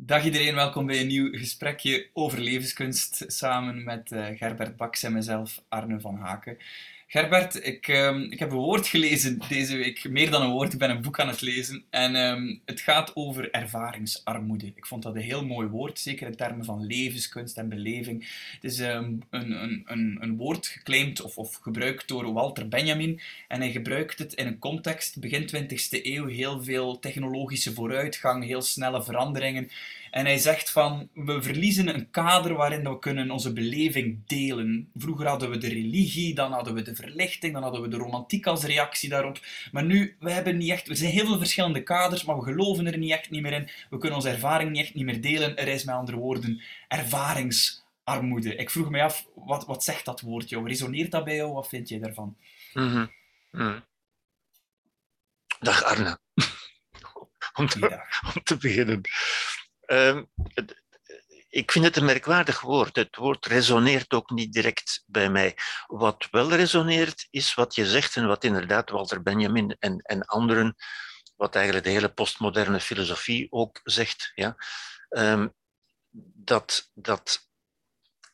Dag iedereen, welkom bij een nieuw gesprekje over levenskunst samen met uh, Gerbert Baks en mezelf, Arne van Haken. Gerbert, ik, um, ik heb een woord gelezen deze week, meer dan een woord, ik ben een boek aan het lezen. En um, het gaat over ervaringsarmoede. Ik vond dat een heel mooi woord, zeker in termen van levenskunst en beleving. Het is um, een, een, een, een woord geclaimd of, of gebruikt door Walter Benjamin. En hij gebruikt het in een context, begin 20e eeuw, heel veel technologische vooruitgang, heel snelle veranderingen. En hij zegt van, we verliezen een kader waarin we kunnen onze beleving delen. Vroeger hadden we de religie, dan hadden we de verlichting, dan hadden we de romantiek als reactie daarop. Maar nu, we hebben niet echt, we zijn heel veel verschillende kaders, maar we geloven er niet echt niet meer in. We kunnen onze ervaring niet echt niet meer delen. Er is met andere woorden ervaringsarmoede. Ik vroeg me af, wat, wat zegt dat woord jou? Resoneert dat bij jou? Wat vind je daarvan? Mm -hmm. Dag Arne. om, te, om te beginnen. Uh, ik vind het een merkwaardig woord. Het woord resoneert ook niet direct bij mij. Wat wel resoneert, is wat je zegt en wat inderdaad Walter Benjamin en, en anderen, wat eigenlijk de hele postmoderne filosofie ook zegt, ja, um, dat, dat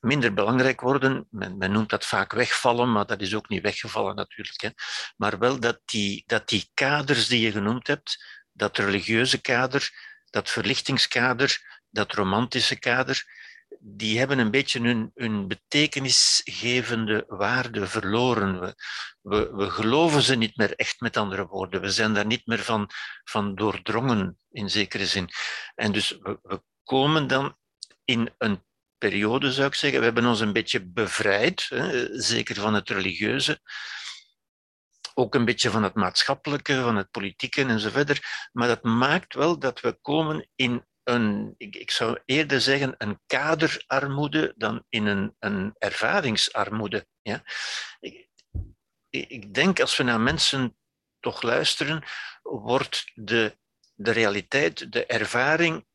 minder belangrijk worden. Men, men, noemt dat vaak wegvallen, maar dat is ook niet weggevallen natuurlijk. Hè. Maar wel dat die, dat die kaders die je genoemd hebt, dat religieuze kader, dat verlichtingskader, dat romantische kader, die hebben een beetje hun, betekenisgevende waarde verloren. We, we, we, geloven ze niet meer echt, met andere woorden. We zijn daar niet meer van, van doordrongen, in zekere zin. En dus we, we komen dan in een periode, zou ik zeggen. We hebben ons een beetje bevrijd, hè, zeker van het religieuze ook een beetje van het maatschappelijke, van het politieke en zo verder. Maar dat maakt wel dat we komen in ik, ik zou eerder zeggen, een kaderarmoede dan in een, een ervaringsarmoede. Ja? Ik, ik denk als we naar mensen toch luisteren, wordt de, de realiteit, de ervaring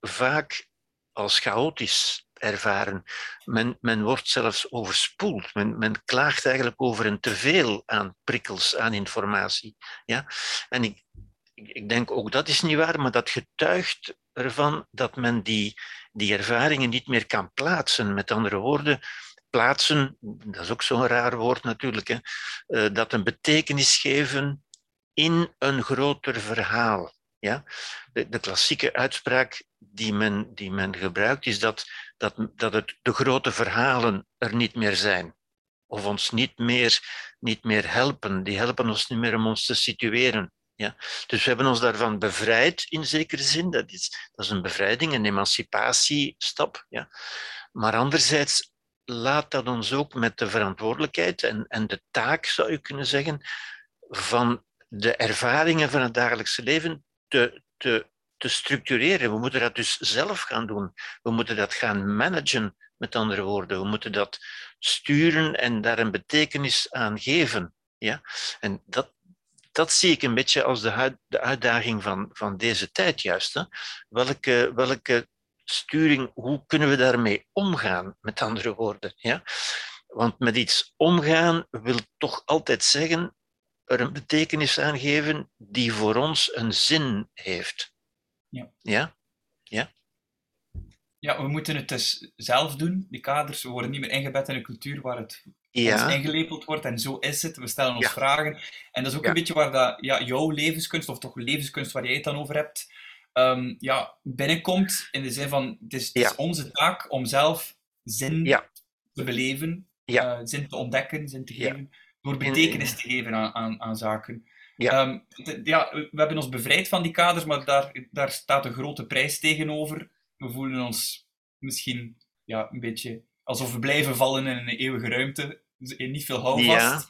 vaak als chaotisch ervaren. Men, men wordt zelfs overspoeld. Men, men klaagt eigenlijk over een teveel aan prikkels, aan informatie. Ja? En ik, ik denk ook dat is niet waar, maar dat getuigt ervan dat men die, die ervaringen niet meer kan plaatsen. Met andere woorden, plaatsen, dat is ook zo'n raar woord natuurlijk, hè, eh, dat een betekenis geven in een groter verhaal. Ja? De, de klassieke uitspraak die men, die men gebruikt is dat, dat, dat het, de grote verhalen er niet meer zijn. Of ons niet meer, niet meer helpen. Die helpen ons niet meer om ons te situeren. Ja? Dus we hebben ons daarvan bevrijd in zekere zin. Dat is, dat is een bevrijding, een emancipatiestap. Ja? Maar anderzijds laat dat ons ook met de verantwoordelijkheid en, en de taak, zou je kunnen zeggen, van de ervaringen van het dagelijkse leven te, te, te structureren. We moeten dat dus zelf gaan doen. We moeten dat gaan managen, met andere woorden. We moeten dat sturen en daar een betekenis aan geven. Ja? En dat, dat zie ik een beetje als de, de uitdaging van, van deze tijd juist. Hè? Welke, welke sturing, hoe kunnen we daarmee omgaan, met andere woorden? Ja? Want met iets omgaan wil toch altijd zeggen er een betekenis aan geven die voor ons een zin heeft. Ja. Ja? Ja? Ja, we moeten het dus zelf doen, die kaders. We worden niet meer ingebed in een cultuur waar het ja. ingelepeld wordt en zo is het. We stellen ons vragen. En dat is ook een beetje waar dat, ja, jouw levenskunst, of toch levenskunst waar jij het dan over hebt, um, ja, binnenkomt. In de zin van, het is, het is onze taak om zelf zin te beleven, uh, zin te ontdekken, zin te geven, door betekenis te geven aan, aan, aan zaken. Ja. Um, ja, we hebben ons bevrijd van die kaders, maar daar, daar staat een grote prijs tegenover. We voelen ons misschien ja, een beetje alsof we blijven vallen in een eeuwige ruimte. Dus niet veel houvast. Ja.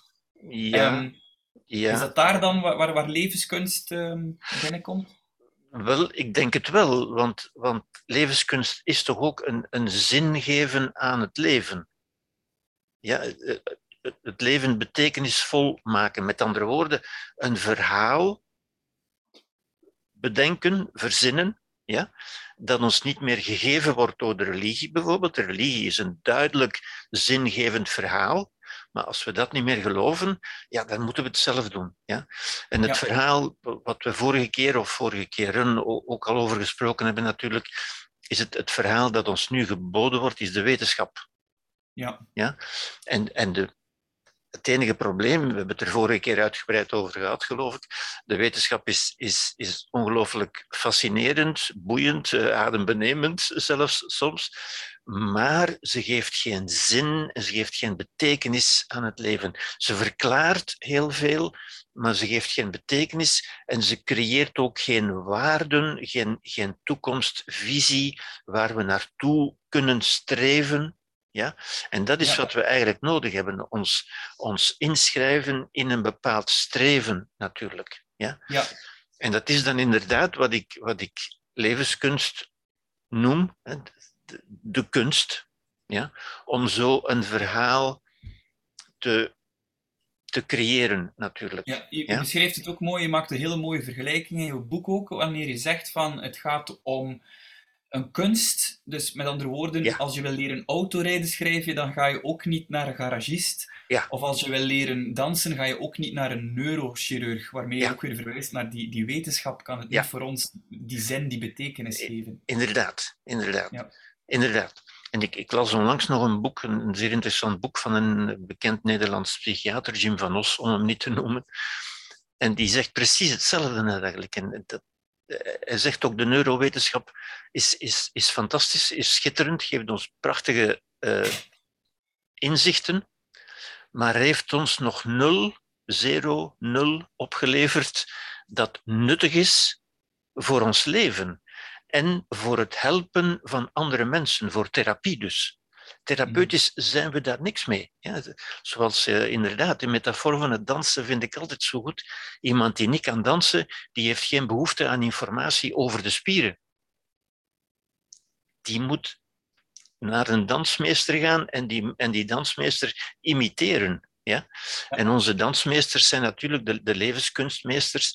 Ja. Um, ja. Is dat daar dan waar, waar levenskunst um, binnenkomt? Wel, ik denk het wel, want, want levenskunst is toch ook een, een zin geven aan het leven. Ja, het leven betekenisvol maken. Met andere woorden, een verhaal bedenken, verzinnen, ja, dat ons niet meer gegeven wordt door de religie bijvoorbeeld. De religie is een duidelijk zingevend verhaal, maar als we dat niet meer geloven, ja, dan moeten we het zelf doen. Ja? En het verhaal, wat we vorige keer of vorige keren ook al over gesproken hebben natuurlijk, is het, het verhaal dat ons nu geboden wordt, is de wetenschap. Ja. Ja? En, en de, het enige probleem, we hebben het er vorige keer uitgebreid over gehad, geloof ik. De wetenschap is, is, is ongelooflijk fascinerend, boeiend, uh, adembenemend zelfs soms. Maar ze geeft geen zin en ze geeft geen betekenis aan het leven. Ze verklaart heel veel, maar ze geeft geen betekenis en ze creëert ook geen waarden, geen, geen toekomstvisie waar we naartoe kunnen streven ja? En dat is wat we eigenlijk nodig hebben, ons, ons inschrijven in een bepaald streven natuurlijk. Ja? Ja. En dat is dan inderdaad wat ik, wat ik levenskunst noem, de, de kunst, ja? om zo een verhaal te, te creëren natuurlijk. Ja, je ja? beschrijft het ook mooi, je maakt een hele mooie vergelijking in je boek ook, wanneer je zegt van het gaat om een kunst. Dus met andere woorden, als je wil leren autorijden, schrijf je, dan ga je ook niet naar een garagist. Ja. Of als je wil leren dansen, ga je ook niet naar een neurochirurg, waarmee je ook weer verwijst naar die, die wetenschap, kan het niet voor ons die zin, die betekenis geven. Inderdaad, inderdaad. Inderdaad. En ik, ik, las onlangs nog een boek, een, zeer interessant boek van een bekend Nederlands psychiater, Jim van Os, om hem niet te noemen. En die zegt precies hetzelfde eigenlijk. En dat, hij zegt ook, de neurowetenschap is, is, is fantastisch, is schitterend, geeft ons prachtige uh, inzichten, maar heeft ons nog nul, zero, nul opgeleverd dat nuttig is voor ons leven en voor het helpen van andere mensen, voor therapie dus. Therapeutisch zijn we daar niks mee. Ja, zoals uh, inderdaad, de metafoor van het dansen vind ik altijd zo goed. Iemand die niet kan dansen, die heeft geen behoefte aan informatie over de spieren. Die moet naar een dansmeester gaan en die, en die dansmeester imiteren. Ja? En onze dansmeesters zijn natuurlijk de, de levenskunstmeesters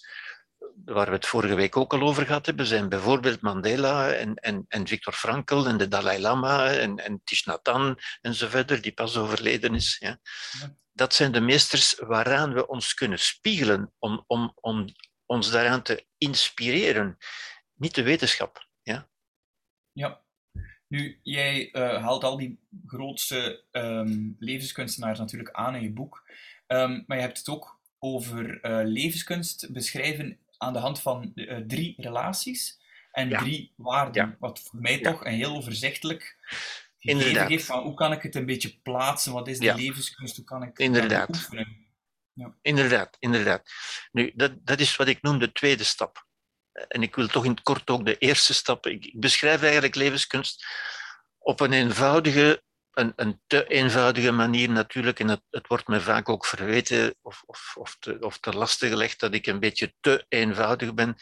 waar we het vorige week ook al over gehad hebben, zijn bijvoorbeeld Mandela en, en, en Viktor Frankl en de Dalai Lama en, en Thich Nhat Hanh en zo verder, die pas overleden is. Ja. Dat zijn de meesters waaraan we ons kunnen spiegelen om, om, om ons daaraan te inspireren. Niet de wetenschap. Ja. ja. Nu, jij uh, haalt al die grootste um, levenskunstenaars natuurlijk aan in je boek. Um, maar je hebt het ook over uh, levenskunst beschrijven aan de hand van uh, drie relaties en drie waarden. Wat voor mij toch een heel overzichtelijk gegeven geeft van hoe kan ik het een beetje plaatsen, wat is die levenskunst, hoe kan ik inderdaad. oefenen. Inderdaad, inderdaad. Nu, dat, dat is wat ik noem de tweede stap. En ik wil toch in het kort ook de eerste stap. Ik beschrijf eigenlijk levenskunst op een eenvoudige een, een te eenvoudige manier natuurlijk, en het, het wordt me vaak ook verweten of, of, of, te, of te lastig gelegd dat ik een beetje te eenvoudig ben.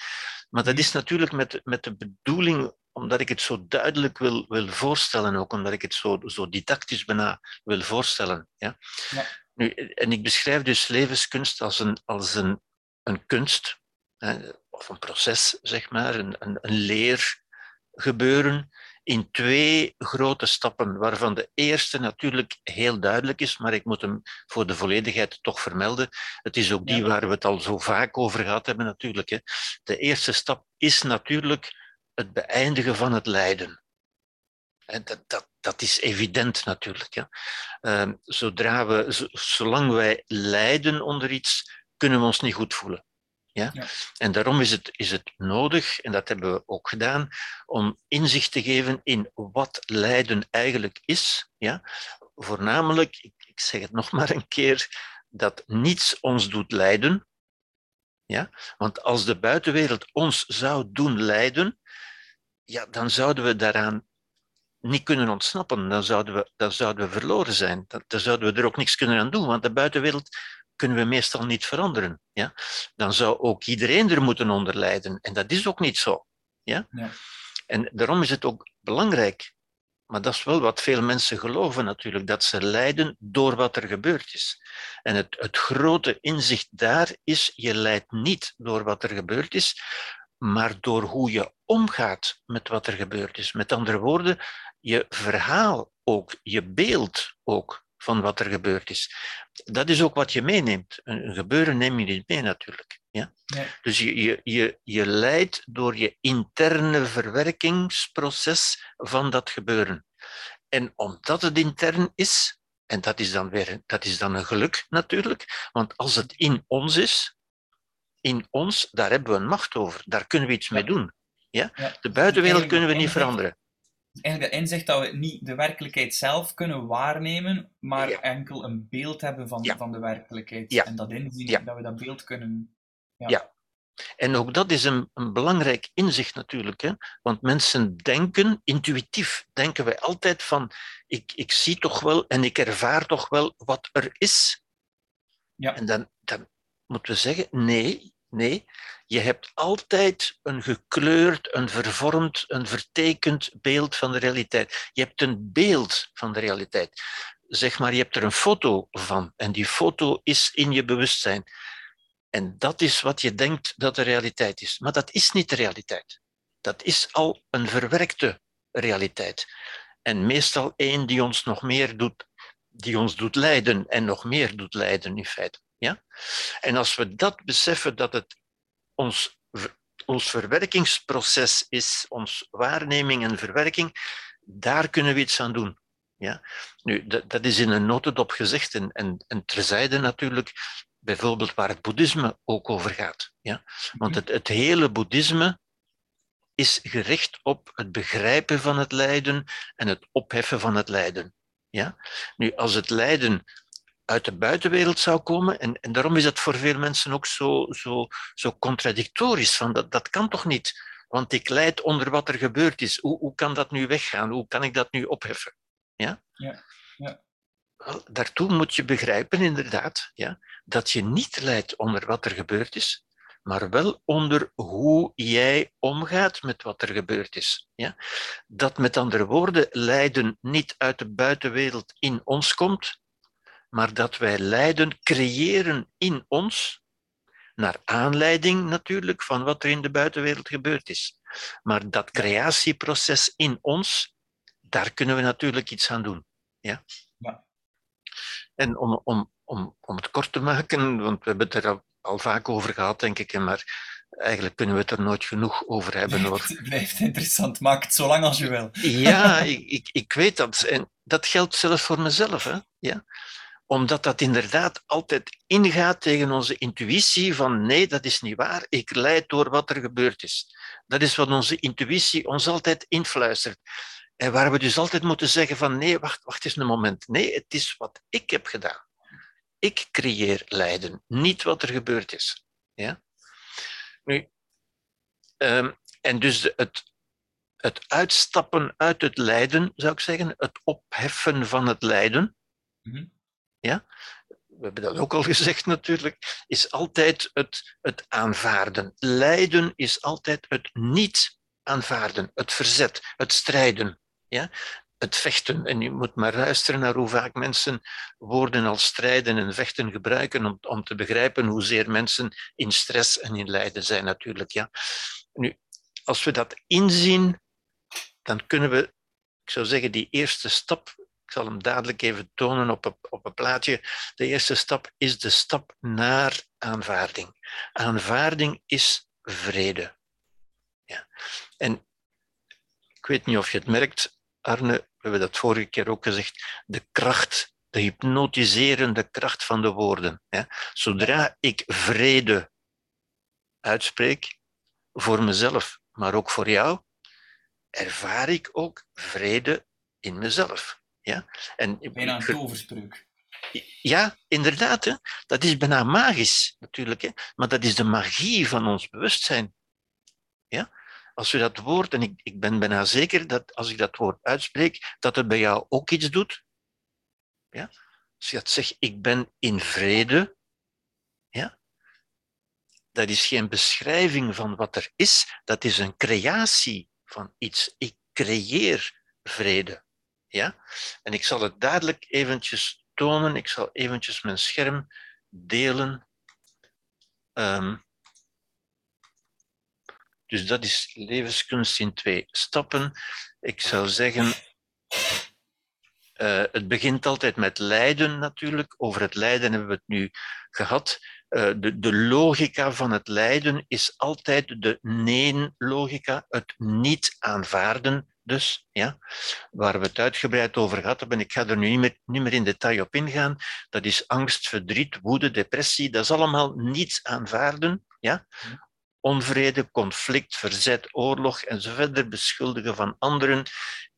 Maar dat is natuurlijk met, met de bedoeling, omdat ik het zo duidelijk wil, wil voorstellen, ook omdat ik het zo, zo didactisch bijna wil voorstellen. Ja? ja. Nu, en ik beschrijf dus levenskunst als een, als een, een kunst, hè, of een proces, zeg maar, een, een, een leergebeuren in twee grote stappen, waarvan de eerste natuurlijk heel duidelijk is, maar ik moet hem voor de volledigheid toch vermelden. Het is ook die waar we het al zo vaak over gehad hebben natuurlijk. Hè. De eerste stap is natuurlijk het beëindigen van het lijden. En dat, dat, dat is evident natuurlijk. Ja. Uh, zodra we, zolang wij lijden onder iets, kunnen we ons niet goed voelen. Ja? En daarom is het, is het nodig, en dat hebben we ook gedaan, om inzicht te geven in wat lijden eigenlijk is. Ja? Voornamelijk, ik, ik zeg het nog maar een keer, dat niets ons doet lijden. Ja? Want als de buitenwereld ons zou doen lijden, ja, dan zouden we daaraan niet kunnen ontsnappen. Dan zouden we, dan zouden we verloren zijn. Dan, dan zouden we er ook niks kunnen aan doen, want de buitenwereld kunnen we meestal niet veranderen. Ja? Dan zou ook iedereen er moeten onder lijden. En dat is ook niet zo. Ja? ja? En daarom is het ook belangrijk, maar dat is wel wat veel mensen geloven natuurlijk, dat ze lijden door wat er gebeurd is. En het, het grote inzicht daar is, je lijdt niet door wat er gebeurd is, maar door hoe je omgaat met wat er gebeurd is. Met andere woorden, je verhaal ook, je beeld ook van wat er gebeurd is. Dat is ook wat je meeneemt. Een gebeuren neem je niet mee natuurlijk. Ja? Dus je, je, je, je leidt door je interne verwerkingsproces van dat gebeuren. En omdat het intern is, en dat is dan weer dat is dan een geluk natuurlijk, want als het in ons is, in ons, daar hebben we een macht over, daar kunnen we iets mee doen. Ja? De buitenwereld kunnen we niet veranderen. Eigenlijk de inzicht dat we niet de werkelijkheid zelf kunnen waarnemen, maar enkel een beeld hebben van, van de werkelijkheid. En dat inzien, dat we dat beeld kunnen ja. En ook dat is een, een belangrijk inzicht natuurlijk. Hè? Want mensen denken, intuïtief denken wij altijd van, ik, ik zie toch wel en ik ervaar toch wel wat er is. Ja. En dan, dan moeten we zeggen, nee, nee. Je hebt altijd een gekleurd, een vervormd, een vertekend beeld van de realiteit. Je hebt een beeld van de realiteit. Zeg maar, je hebt er een foto van en die foto is in je bewustzijn. En dat is wat je denkt dat de realiteit is. Maar dat is niet de realiteit. Dat is al een verwerkte realiteit. En meestal één die ons nog meer doet, die ons doet lijden en nog meer doet lijden in feite. Ja? En als we dat beseffen, dat het ons, ons verwerkingsproces is, ons waarneming en verwerking, daar kunnen we iets aan doen. Ja? Nu, dat, is in een notendop gezegd en, en, en terzijde natuurlijk bijvoorbeeld waar het boeddhisme ook over gaat. Ja? Want het, het hele boeddhisme is gericht op het begrijpen van het lijden en het opheffen van het lijden. Ja? Nu, als het lijden uit de buitenwereld zou komen, en, en daarom is dat voor veel mensen ook zo, zo, zo contradictorisch, van dat, dat kan toch niet? Want ik lijd onder wat er gebeurd is. Hoe, hoe kan dat nu weggaan? Hoe kan ik dat nu opheffen? Ja? Ja, ja. Wel, daartoe moet je begrijpen, inderdaad, ja, dat je niet lijdt onder wat er gebeurd is, maar wel onder hoe jij omgaat met wat er gebeurd is. Ja? Dat met andere woorden lijden niet uit de buitenwereld in ons komt, maar dat wij lijden creëren in ons, naar aanleiding natuurlijk van wat er in de buitenwereld gebeurd is. Maar dat creatieproces in ons, daar kunnen we natuurlijk iets aan doen. Ja? ja. En om, om, om, om het kort te maken, want we hebben het er al, vaak over gehad, denk ik, maar eigenlijk kunnen we het er nooit genoeg over hebben. Hoor. Het blijft interessant, maak het zo lang als je wil. Ja, ik, ik, ik weet dat. En dat geldt zelfs voor mezelf. Hè? Ja? Omdat dat inderdaad altijd ingaat tegen onze intuïtie van nee, dat is niet waar, ik leid door wat er gebeurd is. Dat is wat onze intuïtie ons altijd influistert. En waar we dus altijd moeten zeggen van nee, wacht, wacht eens een moment. Nee, het is wat ik heb gedaan. Ik creëer lijden, niet wat er gebeurd is. Ja? Nu, um, en dus het, het uitstappen uit het lijden, zou ik zeggen, het opheffen van het lijden, mm ja? we hebben dat ook al gezegd natuurlijk, is altijd het, het aanvaarden. Lijden is altijd het niet aanvaarden, het verzet, het strijden. Ja? Het vechten. En je moet maar luisteren naar hoe vaak mensen woorden als strijden en vechten gebruiken om, om te begrijpen hoezeer mensen in stress en in lijden zijn natuurlijk. Ja. Nu, als we dat inzien, dan kunnen we, ik zou zeggen, die eerste stap, ik zal hem dadelijk even tonen op een, op een plaatje. De eerste stap is de stap naar aanvaarding. Aanvaarding is vrede. Ja. En ik weet niet of je het merkt, Arne, we hebben dat vorige keer ook gezegd, de kracht, de hypnotiserende kracht van de woorden. Zodra ik vrede uitspreek, voor mezelf, maar ook voor jou, ervaar ik ook vrede in mezelf. Ja? En, bijna een toverspreuk. Ja, inderdaad. Hè? Dat is bijna magisch, natuurlijk. Hè? Maar dat is de magie van ons bewustzijn. Ja? als je dat woord, en ik, ik ben bijna zeker dat als ik dat woord uitspreek, dat het bij jou ook iets doet. Ja? Als je dat zegt, ik ben in vrede, ja? dat is geen beschrijving van wat er is, dat is een creatie van iets. Ik creëer vrede. Ja? En ik zal het dadelijk eventjes tonen. Ik zal eventjes mijn scherm delen. Um, dus dat is levenskunst in twee stappen. Ik zou zeggen, uh, het begint altijd met lijden natuurlijk. Over het lijden hebben we het nu gehad. Uh, de, de logica van het lijden is altijd de nee-logica, het niet aanvaarden dus, ja, waar we het uitgebreid over gehad hebben. Ik ga er nu niet meer, niet in detail op ingaan. Dat is angst, verdriet, woede, depressie. Dat is allemaal niets aanvaarden. Ja? Onvrede, conflict, verzet, oorlog en zo verder beschuldigen van anderen.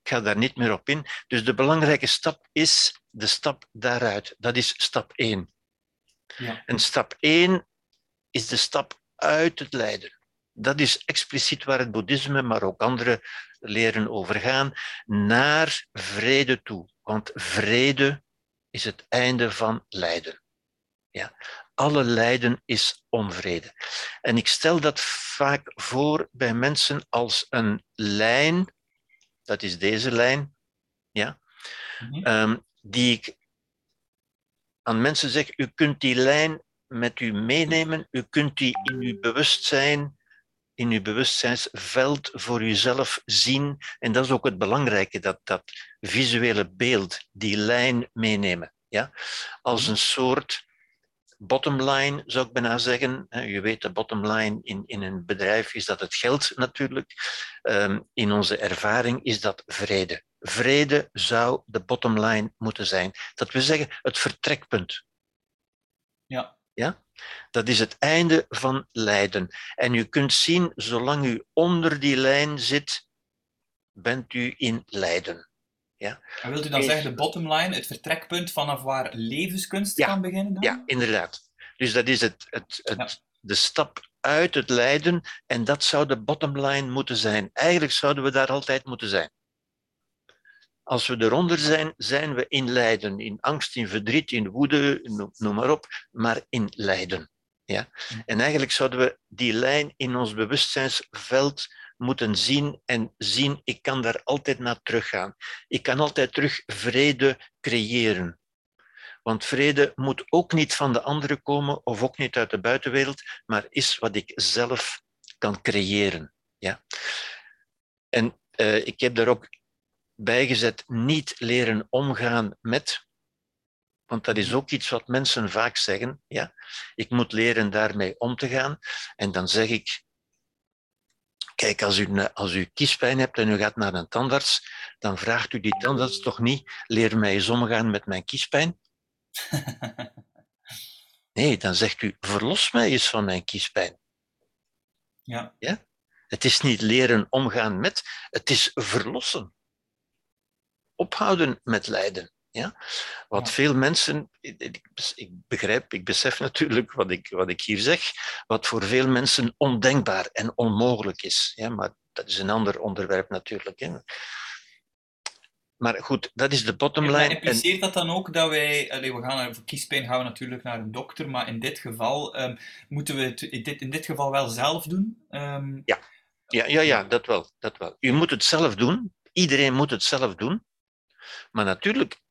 Ik ga daar niet meer op in. Dus de belangrijke stap is de stap daaruit. Dat is stap 1. Ja. En stap 1 is de stap uit het lijden. Dat is expliciet waar het boeddhisme, maar ook andere leren overgaan, naar vrede toe. Want vrede is het einde van lijden. Ja. Alle lijden is onvrede. En ik stel dat vaak voor bij mensen als een lijn, dat is deze lijn, ja, mm -hmm. die ik aan mensen zeg, u kunt die lijn met u meenemen, u kunt die in uw bewustzijn in je bewustzijnsveld voor jezelf zien. En dat is ook het belangrijke, dat, dat visuele beeld, die lijn meenemen. Ja? Als een soort bottomline, zou ik bijna zeggen. Je weet, de bottomline in, in een bedrijf is dat het geld natuurlijk. Ehm, in onze ervaring is dat vrede. Vrede zou de bottomline moeten zijn. Dat wil zeggen, het vertrekpunt. Ja. Ja? Dat is het einde van lijden. En u kunt zien, zolang u onder die lijn zit, bent u in lijden. Ja? En wilt u dan zeggen de bottom line, het vertrekpunt vanaf waar levenskunst kan beginnen? Dan? Ja, inderdaad. Dus dat is het, het, het, de stap uit het lijden en dat zou de bottom line moeten zijn. Eigenlijk zouden we daar altijd moeten zijn. Als we eronder zijn, zijn we in lijden, in angst, in verdriet, in woede, noem maar op, maar in lijden. Ja? En eigenlijk zouden we die lijn in ons bewustzijnsveld moeten zien en zien, ik kan daar altijd naar teruggaan. Ik kan altijd terug vrede creëren. Want vrede moet ook niet van de anderen komen of ook niet uit de buitenwereld, maar is wat ik zelf kan creëren. Ja? En uh, ik heb daar ook bijgezet niet leren omgaan met. Want dat is ook iets wat mensen vaak zeggen. Ja? Ik moet leren daarmee om te gaan. En dan zeg ik, kijk, als u, als u kiespijn hebt en u gaat naar een tandarts, dan vraagt u die tandarts toch niet, leer mij eens omgaan met mijn kiespijn. Nee, dan zegt u, verlos mij eens van mijn kiespijn. Ja. ja? Het is niet leren omgaan met, het is verlossen ophouden met lijden. Ja? Wat veel mensen, ik, ik, begrijp, ik besef natuurlijk wat ik, wat ik hier zeg, wat voor veel mensen ondenkbaar en onmogelijk is. Ja? Maar dat is een ander onderwerp natuurlijk. Hè? Maar goed, dat is de bottomline. En impliceert dat dan ook dat wij, allez, we gaan voor kiespijn gaan we natuurlijk naar een dokter, maar in dit geval um, moeten we het in dit, in dit geval wel zelf doen? Um, ja. Ja, ja, ja, dat wel, dat wel. U moet het zelf doen. Iedereen moet het zelf doen. Maar natuurlijk,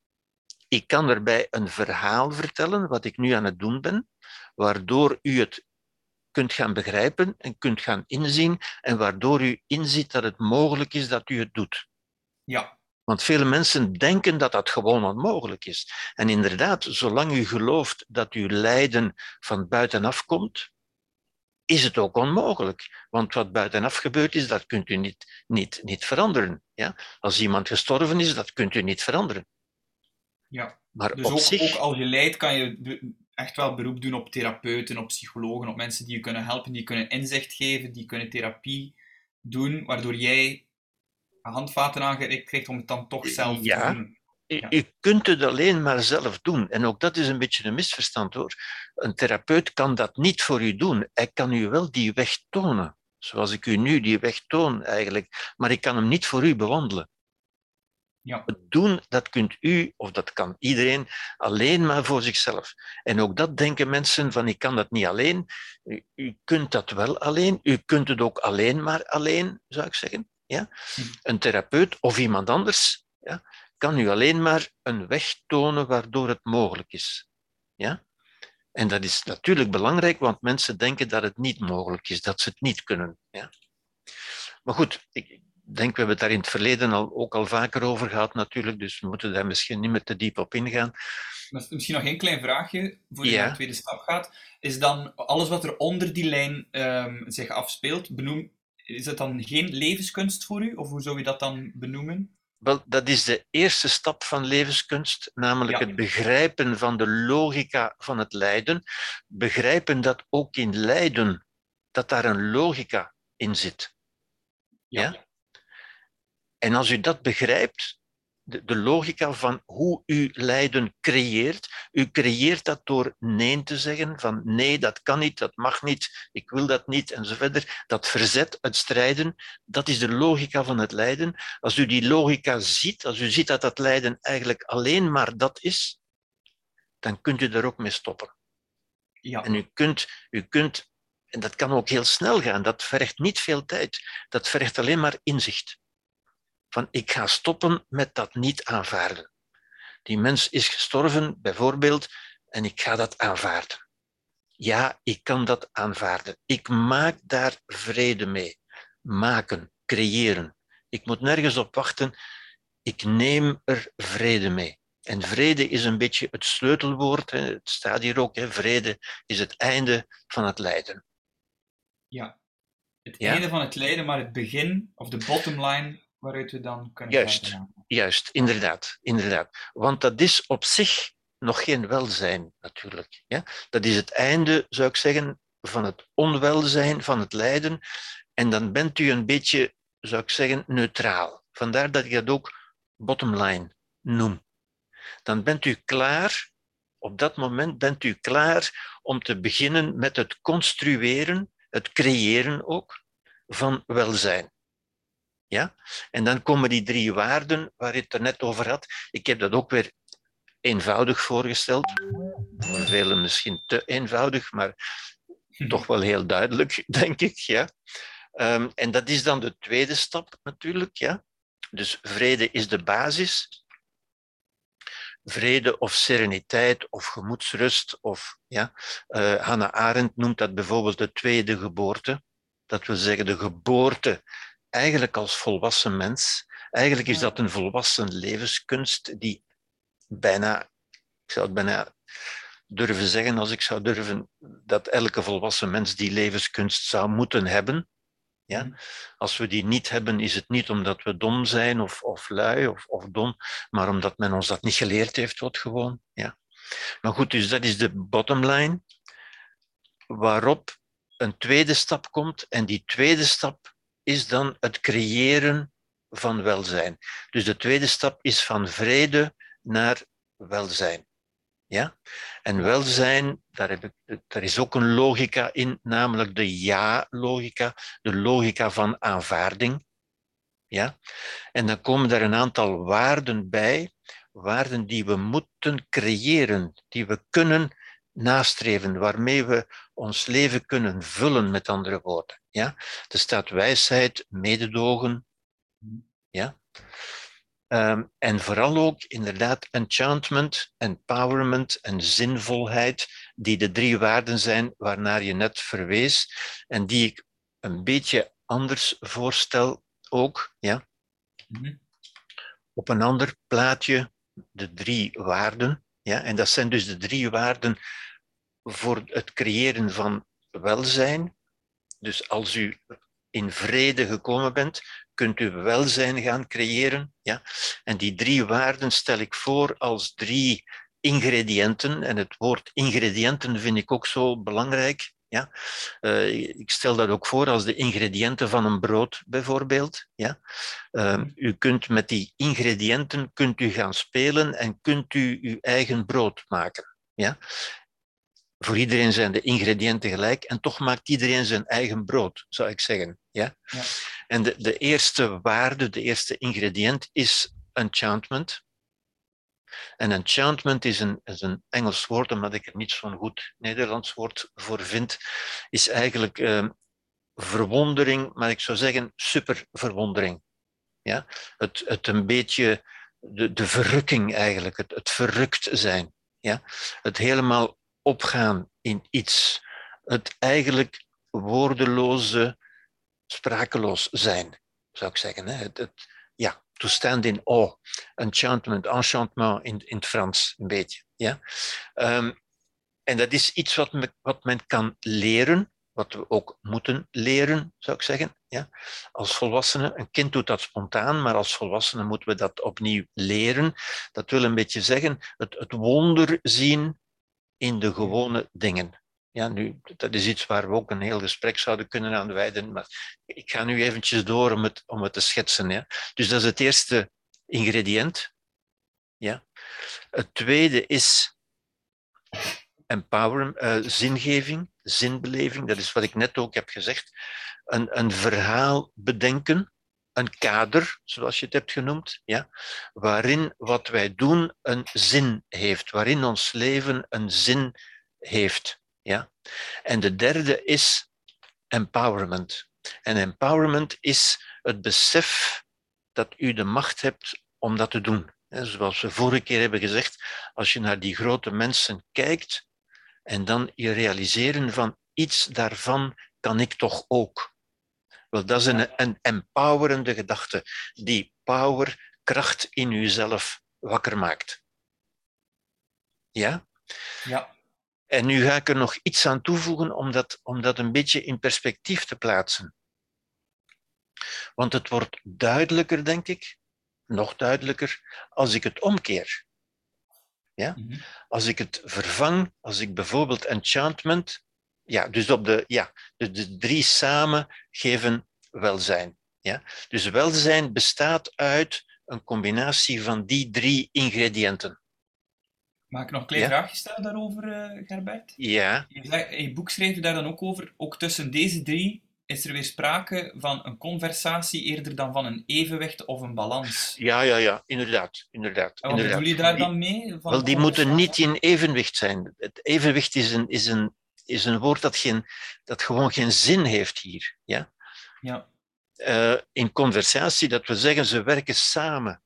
ik kan erbij een verhaal vertellen, wat ik nu aan het doen ben, waardoor u het kunt gaan begrijpen en kunt gaan inzien en waardoor u inziet dat het mogelijk is dat u het doet. Ja. Want vele mensen denken dat dat gewoon onmogelijk is. En inderdaad, zolang u gelooft dat uw lijden van buitenaf komt, is het ook onmogelijk. Want wat buitenaf gebeurd is, dat kunt u niet, niet, niet veranderen. Ja? Als iemand gestorven is, dat kunt u niet veranderen. Ja, maar dus ook, zich... ook als je lijdt, kan je echt wel beroep doen op therapeuten, op psychologen, op mensen die je kunnen helpen, die kunnen inzicht geven, die kunnen therapie doen, waardoor jij handvaten aangereikt krijgt om het dan toch zelf ja, te doen. Je kunt het alleen maar zelf doen. En ook dat is een beetje een misverstand hoor. Een therapeut kan dat niet voor u doen. Hij kan u wel die weg tonen. Zoals ik u nu die weg toon eigenlijk. Maar ik kan hem niet voor u bewandelen. Ja. Het doen, dat kunt u, of dat kan iedereen, alleen maar voor zichzelf. En ook dat denken mensen van, ik kan dat niet alleen. U, u kunt dat wel alleen. U kunt het ook alleen maar alleen, zou ik zeggen. Ja? Hm. Een therapeut of iemand anders ja, kan u alleen maar een weg tonen waardoor het mogelijk is. Ja? En dat is natuurlijk belangrijk, want mensen denken dat het niet mogelijk is, dat ze het niet kunnen. Ja? Maar goed, ik denk, we hebben het daar in het verleden al, ook al vaker over gehad natuurlijk, dus we moeten daar misschien niet meer te diep op ingaan. Misschien nog een klein vraagje, voor je naar de tweede stap gaat. Is dan alles wat er onder die lijn um, zich afspeelt, benoem, is het dan geen levenskunst voor u? Of hoe zou je dat dan benoemen? Wel, dat is de eerste stap van levenskunst, namelijk het begrijpen van de logica van het lijden. Begrijpen dat ook in lijden, dat daar een logica in zit. ja? En als u dat begrijpt, de, de, logica van hoe u lijden creëert. U creëert dat door nee te zeggen, van nee, dat kan niet, dat mag niet, ik wil dat niet, en zo verder. Dat verzet, het strijden, dat is de logica van het lijden. Als u die logica ziet, als u ziet dat dat lijden eigenlijk alleen maar dat is, dan kunt u er ook mee stoppen. Ja. En u kunt, u kunt, en dat kan ook heel snel gaan, dat vergt niet veel tijd, dat vergt alleen maar inzicht van ik ga stoppen met dat niet aanvaarden. Die mens is gestorven, bijvoorbeeld, en ik ga dat aanvaarden. Ja, ik kan dat aanvaarden. Ik maak daar vrede mee. Maken, creëren. Ik moet nergens op wachten. Ik neem er vrede mee. En vrede is een beetje het sleutelwoord. Het staat hier ook. Vrede is het einde van het lijden. Ja, het einde van het lijden, maar het begin, of de bottom line waaruit we dan kunnen Juist, juist inderdaad, inderdaad. Want dat is op zich nog geen welzijn, natuurlijk. Ja? Dat is het einde, zou ik zeggen, van het onwelzijn, van het lijden. En dan bent u een beetje, zou ik zeggen, neutraal. Vandaar dat ik dat ook bottomline noem. Dan bent u klaar, op dat moment bent u klaar om te beginnen met het construeren, het creëren ook, van welzijn. Ja? En dan komen die drie waarden waar je het er net over had. Ik heb dat ook weer eenvoudig voorgesteld. Voor velen misschien te eenvoudig, maar toch wel heel duidelijk, denk ik. Ja? Um, en dat is dan de tweede stap natuurlijk. Ja? Dus vrede is de basis. Vrede of sereniteit of gemoedsrust. Of, ja? Uh, Hannah Arendt noemt dat bijvoorbeeld de tweede geboorte. Dat wil zeggen de geboorte eigenlijk als volwassen mens, eigenlijk is dat een volwassen levenskunst die bijna, ik zou het bijna durven zeggen als ik zou durven, dat elke volwassen mens die levenskunst zou moeten hebben. Ja? Mhm. Als we die niet hebben, is het niet omdat we dom zijn of, of lui of, of dom, maar omdat men ons dat niet geleerd heeft, wat gewoon. Ja. Maar goed, dus dat is de bottom line, waarop een tweede stap komt. En die tweede stap is dan het creëren van welzijn. Dus de tweede stap is van vrede naar welzijn. Ja? En welzijn, daar, heb ik, daar is ook een logica in, namelijk de ja-logica, de logica van aanvaarding. Ja? En dan komen er een aantal waarden bij, waarden die we moeten creëren, die we kunnen nastreven, waarmee we ons leven kunnen vullen, met andere woorden. Ja? Er staat wijsheid, mededogen. Ja? Um, en vooral ook inderdaad enchantment, empowerment en zinvolheid, die de drie waarden zijn waarnaar je net verwees en die ik een beetje anders voorstel ook. Ja? Mhm. Op een ander plaatje de drie waarden. Ja? En dat zijn dus de drie waarden voor het creëren van welzijn. Dus als u in vrede gekomen bent, kunt u welzijn gaan creëren. Ja? En die drie waarden stel ik voor als drie ingrediënten. En het woord ingrediënten vind ik ook zo belangrijk. Ja? Uh, ik stel dat ook voor als de ingrediënten van een brood, bijvoorbeeld. Ja? Uh, u kunt met die ingrediënten kunt u gaan spelen en kunt u uw eigen brood maken. Ja? Voor iedereen zijn de ingrediënten gelijk en toch maakt iedereen zijn eigen brood, zou ik zeggen. Ja? ja. En de, de eerste waarde, de eerste ingrediënt is enchantment. En enchantment is een, is een Engels woord, omdat ik er niet zo'n goed Nederlands woord voor vind, is eigenlijk uh, verwondering, maar ik zou zeggen superverwondering. Ja? Het, het een beetje, de, de verrukking eigenlijk, het, het verrukt zijn. Ja? Het helemaal opgaan in iets. Het eigenlijk woordeloze, sprakeloos zijn, zou ik zeggen. Hè? Het, ja. to stand in awe. Enchantment, enchantement in, in het Frans, een beetje. Ja? Um, en dat is iets wat, wat men kan leren, wat we ook moeten leren, zou ik zeggen. Ja? Als volwassenen, een kind doet dat spontaan, maar als volwassenen moeten we dat opnieuw leren. Dat wil een beetje zeggen, het, het wonder zien in de gewone dingen. Ja, nu, dat is iets waar we ook een heel gesprek zouden kunnen aan wijden, maar ik ga nu eventjes door om het, om het te schetsen. Ja. Dus dat is het eerste ingrediënt. Ja. Het tweede is empower, uh, zingeving, zinbeleving. Dat is wat ik net ook heb gezegd. Een, een verhaal bedenken, een kader, zoals je het hebt genoemd, ja, waarin wat wij doen een zin heeft, waarin ons leven een zin heeft. Ja? En de derde is empowerment. En empowerment is het besef dat u de macht hebt om dat te doen. Zoals we vorige keer hebben gezegd, als je naar die grote mensen kijkt en dan je realiseren van iets daarvan kan ik toch ook. Wel, dat is een, een empowerende gedachte die power, kracht in uzelf wakker maakt. Ja? Ja. En nu ga ik er nog iets aan toevoegen om dat, om dat een beetje in perspectief te plaatsen. Want het wordt duidelijker, denk ik, nog duidelijker, als ik het omkeer. Ja? Mhm. Als ik het vervang, als ik bijvoorbeeld enchantment, ja, dus op de, ja, de, de drie samen geven welzijn. Ja? Dus welzijn bestaat uit een combinatie van die drie ingrediënten. Mag ik nog een klein ja? vraagje stellen daarover, uh, Gerbert? Ja. In je boek schreef je daar dan ook over, ook tussen deze drie is er weer sprake van een conversatie eerder dan van een evenwicht of een balans. Ja, ja, ja, inderdaad. inderdaad, en wat inderdaad. bedoel je daar dan mee? Van Wel, die moeten niet in evenwicht zijn. Het evenwicht is een, is een, is een woord dat, geen, dat gewoon geen zin heeft hier. Ja? Ja. Uh, in conversatie, dat we zeggen, ze werken samen.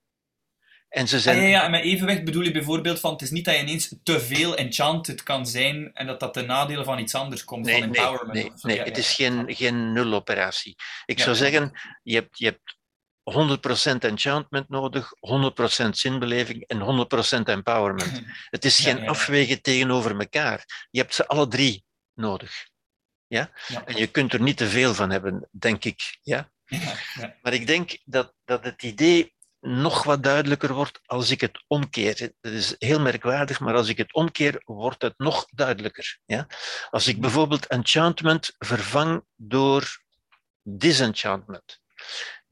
En ze zijn... Ah, ja, ja, en met evenwicht bedoel je bijvoorbeeld van het is niet dat je ineens te veel enchanted kan zijn en dat dat de nadelen van iets anders komt, nee, van empowerment. Nee, nee, nee het is geen, geen nuloperatie. Ik zou zeggen, je hebt, je hebt 100% enchantment nodig, 100% zinbeleving en 100% empowerment. Het is geen afwegen tegenover elkaar. Je hebt ze alle drie nodig. Ja? En je kunt er niet te veel van hebben, denk ik. Ja? Maar ik denk dat, dat het idee nog wat duidelijker wordt als ik het omkeer. Dat is heel merkwaardig, maar als ik het omkeer, wordt het nog duidelijker. Ja? Als ik bijvoorbeeld enchantment vervang door disenchantment.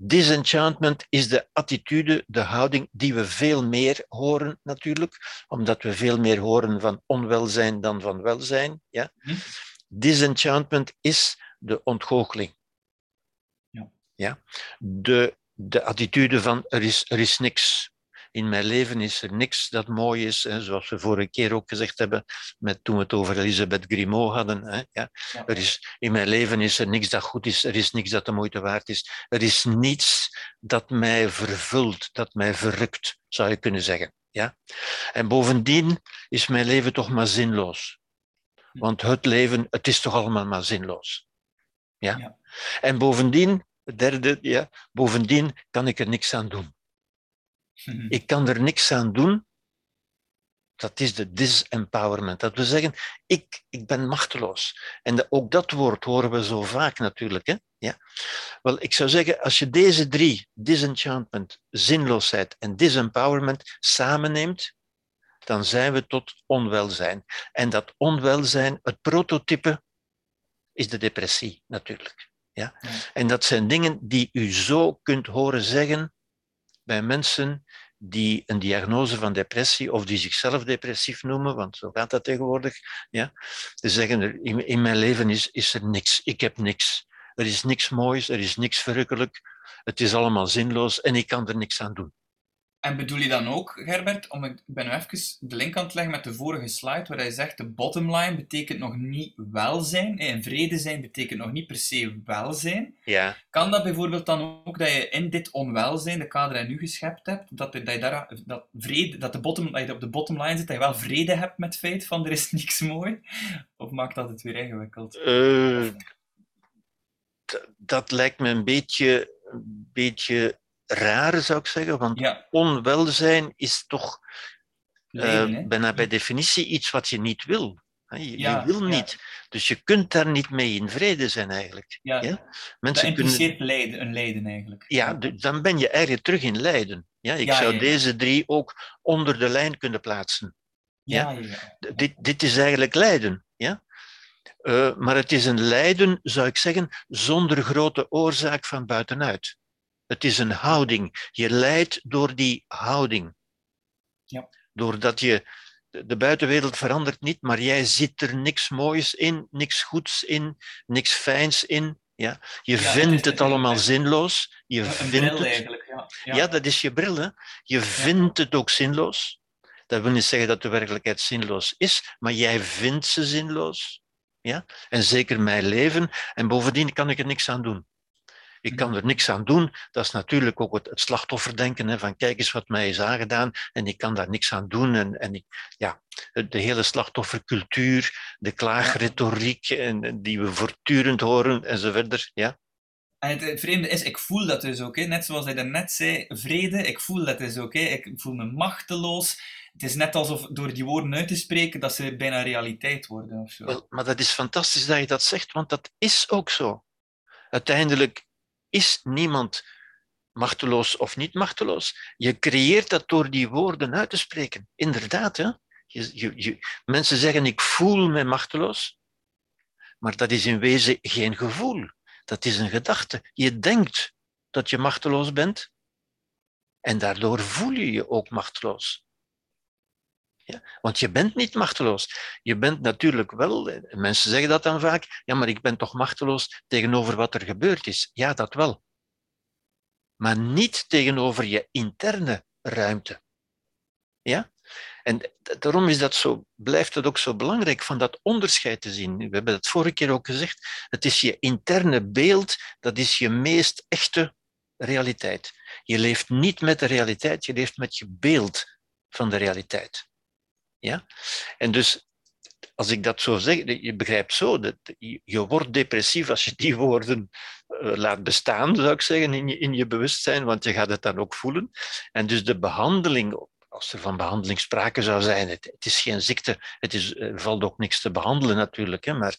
Disenchantment is de attitude, de houding die we veel meer horen natuurlijk, omdat we veel meer horen van onwelzijn dan van welzijn. Ja? Hm. Disenchantment is de ontgoocheling. Ja. Ja? De de attitude van er is, er is niks. In mijn leven is er niks dat mooi is, hè, zoals we vorige keer ook gezegd hebben, met, toen we het over Elisabeth Grimaud hadden. Hè, ja. Er is, in mijn leven is er niks dat goed is, er is niks dat de moeite waard is. Er is niets dat mij vervult, dat mij verrukt, zou je kunnen zeggen. Ja? En bovendien is mijn leven toch maar zinloos. Want het leven, het is toch allemaal maar zinloos. Ja? ja. En bovendien derde, ja, bovendien kan ik er niks aan doen. Mhm. Ik kan er niks aan doen. Dat is de disempowerment. Dat wil zeggen, ik, ik ben machteloos. En ook dat woord horen we zo vaak natuurlijk. Hè? Ja. Wel, ik zou zeggen, als je deze drie, disenchantment, zinloosheid en disempowerment, samenneemt, dan zijn we tot onwelzijn. En dat onwelzijn, het prototype, is de depressie natuurlijk. Ja? En dat zijn dingen die u zo kunt horen zeggen bij mensen die een diagnose van depressie of die zichzelf depressief noemen, want zo gaat dat tegenwoordig. Ja? Ze zeggen, in, in mijn leven is, is er niks, ik heb niks. Er is niks moois, er is niks verrukkelijk, het is allemaal zinloos en ik kan er niks aan doen. En bedoel je dan ook, Gerbert, om ik ben nu even de link aan het leggen met de vorige slide, waar hij zegt de bottom line betekent nog niet welzijn, en vrede zijn betekent nog niet per se welzijn. Ja. Kan dat bijvoorbeeld dan ook dat je in dit onwelzijn, de kader die je nu geschept hebt, dat, dat, je daar, dat, vrede, dat, de bottom, dat je op de bottom line zit, dat je wel vrede hebt met het feit van er is niks mooi? Of maakt dat het weer ingewikkeld? Uh, dat lijkt me een beetje, een beetje raar, zou ik zeggen, want onwelzijn is toch Lijden, bijna bij definitie iets wat je niet wil. Je, je wil niet. Dus je kunt daar niet mee in vrede zijn eigenlijk. Ja, Mensen dat impliceert kunnen... lijden, een lijden eigenlijk. Ja, dan ben je eigenlijk terug in lijden. Ja, ik zou deze drie ook onder de lijn kunnen plaatsen. Ja, Dit, dit is eigenlijk lijden. Ja? Uh, maar het is een lijden, zou ik zeggen, zonder grote oorzaak van buitenuit. Het is een houding. Je lijdt door die houding. Ja. Doordat je de buitenwereld verandert niet, maar jij ziet er niks moois in, niks goeds in, niks fijns in. Ja? Je vindt het, allemaal zinloos. Je vindt het, eigenlijk. Ja. Ja. ja. dat is je bril. Hè? Je vindt het ook zinloos. Dat wil niet zeggen dat de werkelijkheid zinloos is, maar jij vindt ze zinloos. Ja? En zeker mijn leven. En bovendien kan ik er niks aan doen. Ik kan er niks aan doen. Dat is natuurlijk ook het, het slachtofferdenken, hè, van kijk eens wat mij is aangedaan en ik kan daar niks aan doen. En, en ik, ja, de hele slachtoffercultuur, de klaagretoriek en, die we voortdurend horen en zo verder. Ja. En het, vreemde is, ik voel dat dus ook. Hè. Net zoals hij daarnet zei, vrede, ik voel dat dus ook. Hè. Ik voel me machteloos. Het is net alsof door die woorden uit te spreken, dat ze bijna realiteit worden. Of zo. Wel, maar dat is fantastisch dat je dat zegt, want dat is ook zo. Uiteindelijk is niemand machteloos of niet machteloos. Je creëert dat door die woorden uit te spreken. Inderdaad, hè? Je, je, mensen zeggen ik voel me machteloos, maar dat is in wezen geen gevoel. Dat is een gedachte. Je denkt dat je machteloos bent en daardoor voel je je ook machteloos. Want je bent niet machteloos. Je bent natuurlijk wel, mensen zeggen dat dan vaak, ja, maar ik ben toch machteloos tegenover wat er gebeurd is. Ja, dat wel. Maar niet tegenover je interne ruimte. Ja? En daarom is dat zo, blijft het ook zo belangrijk van dat onderscheid te zien. We hebben het vorige keer ook gezegd. Het is je interne beeld, dat is je meest echte realiteit. Je leeft niet met de realiteit, je leeft met je beeld van de realiteit. Ja? En dus, als ik dat zo zeg, je begrijpt zo, dat je wordt depressief als je die woorden uh, laat bestaan, zou ik zeggen, in je, in je bewustzijn, want je gaat het dan ook voelen. En dus de behandeling, als er van behandeling sprake zou zijn, het, het is geen ziekte, het is, er valt ook niks te behandelen natuurlijk, hè, maar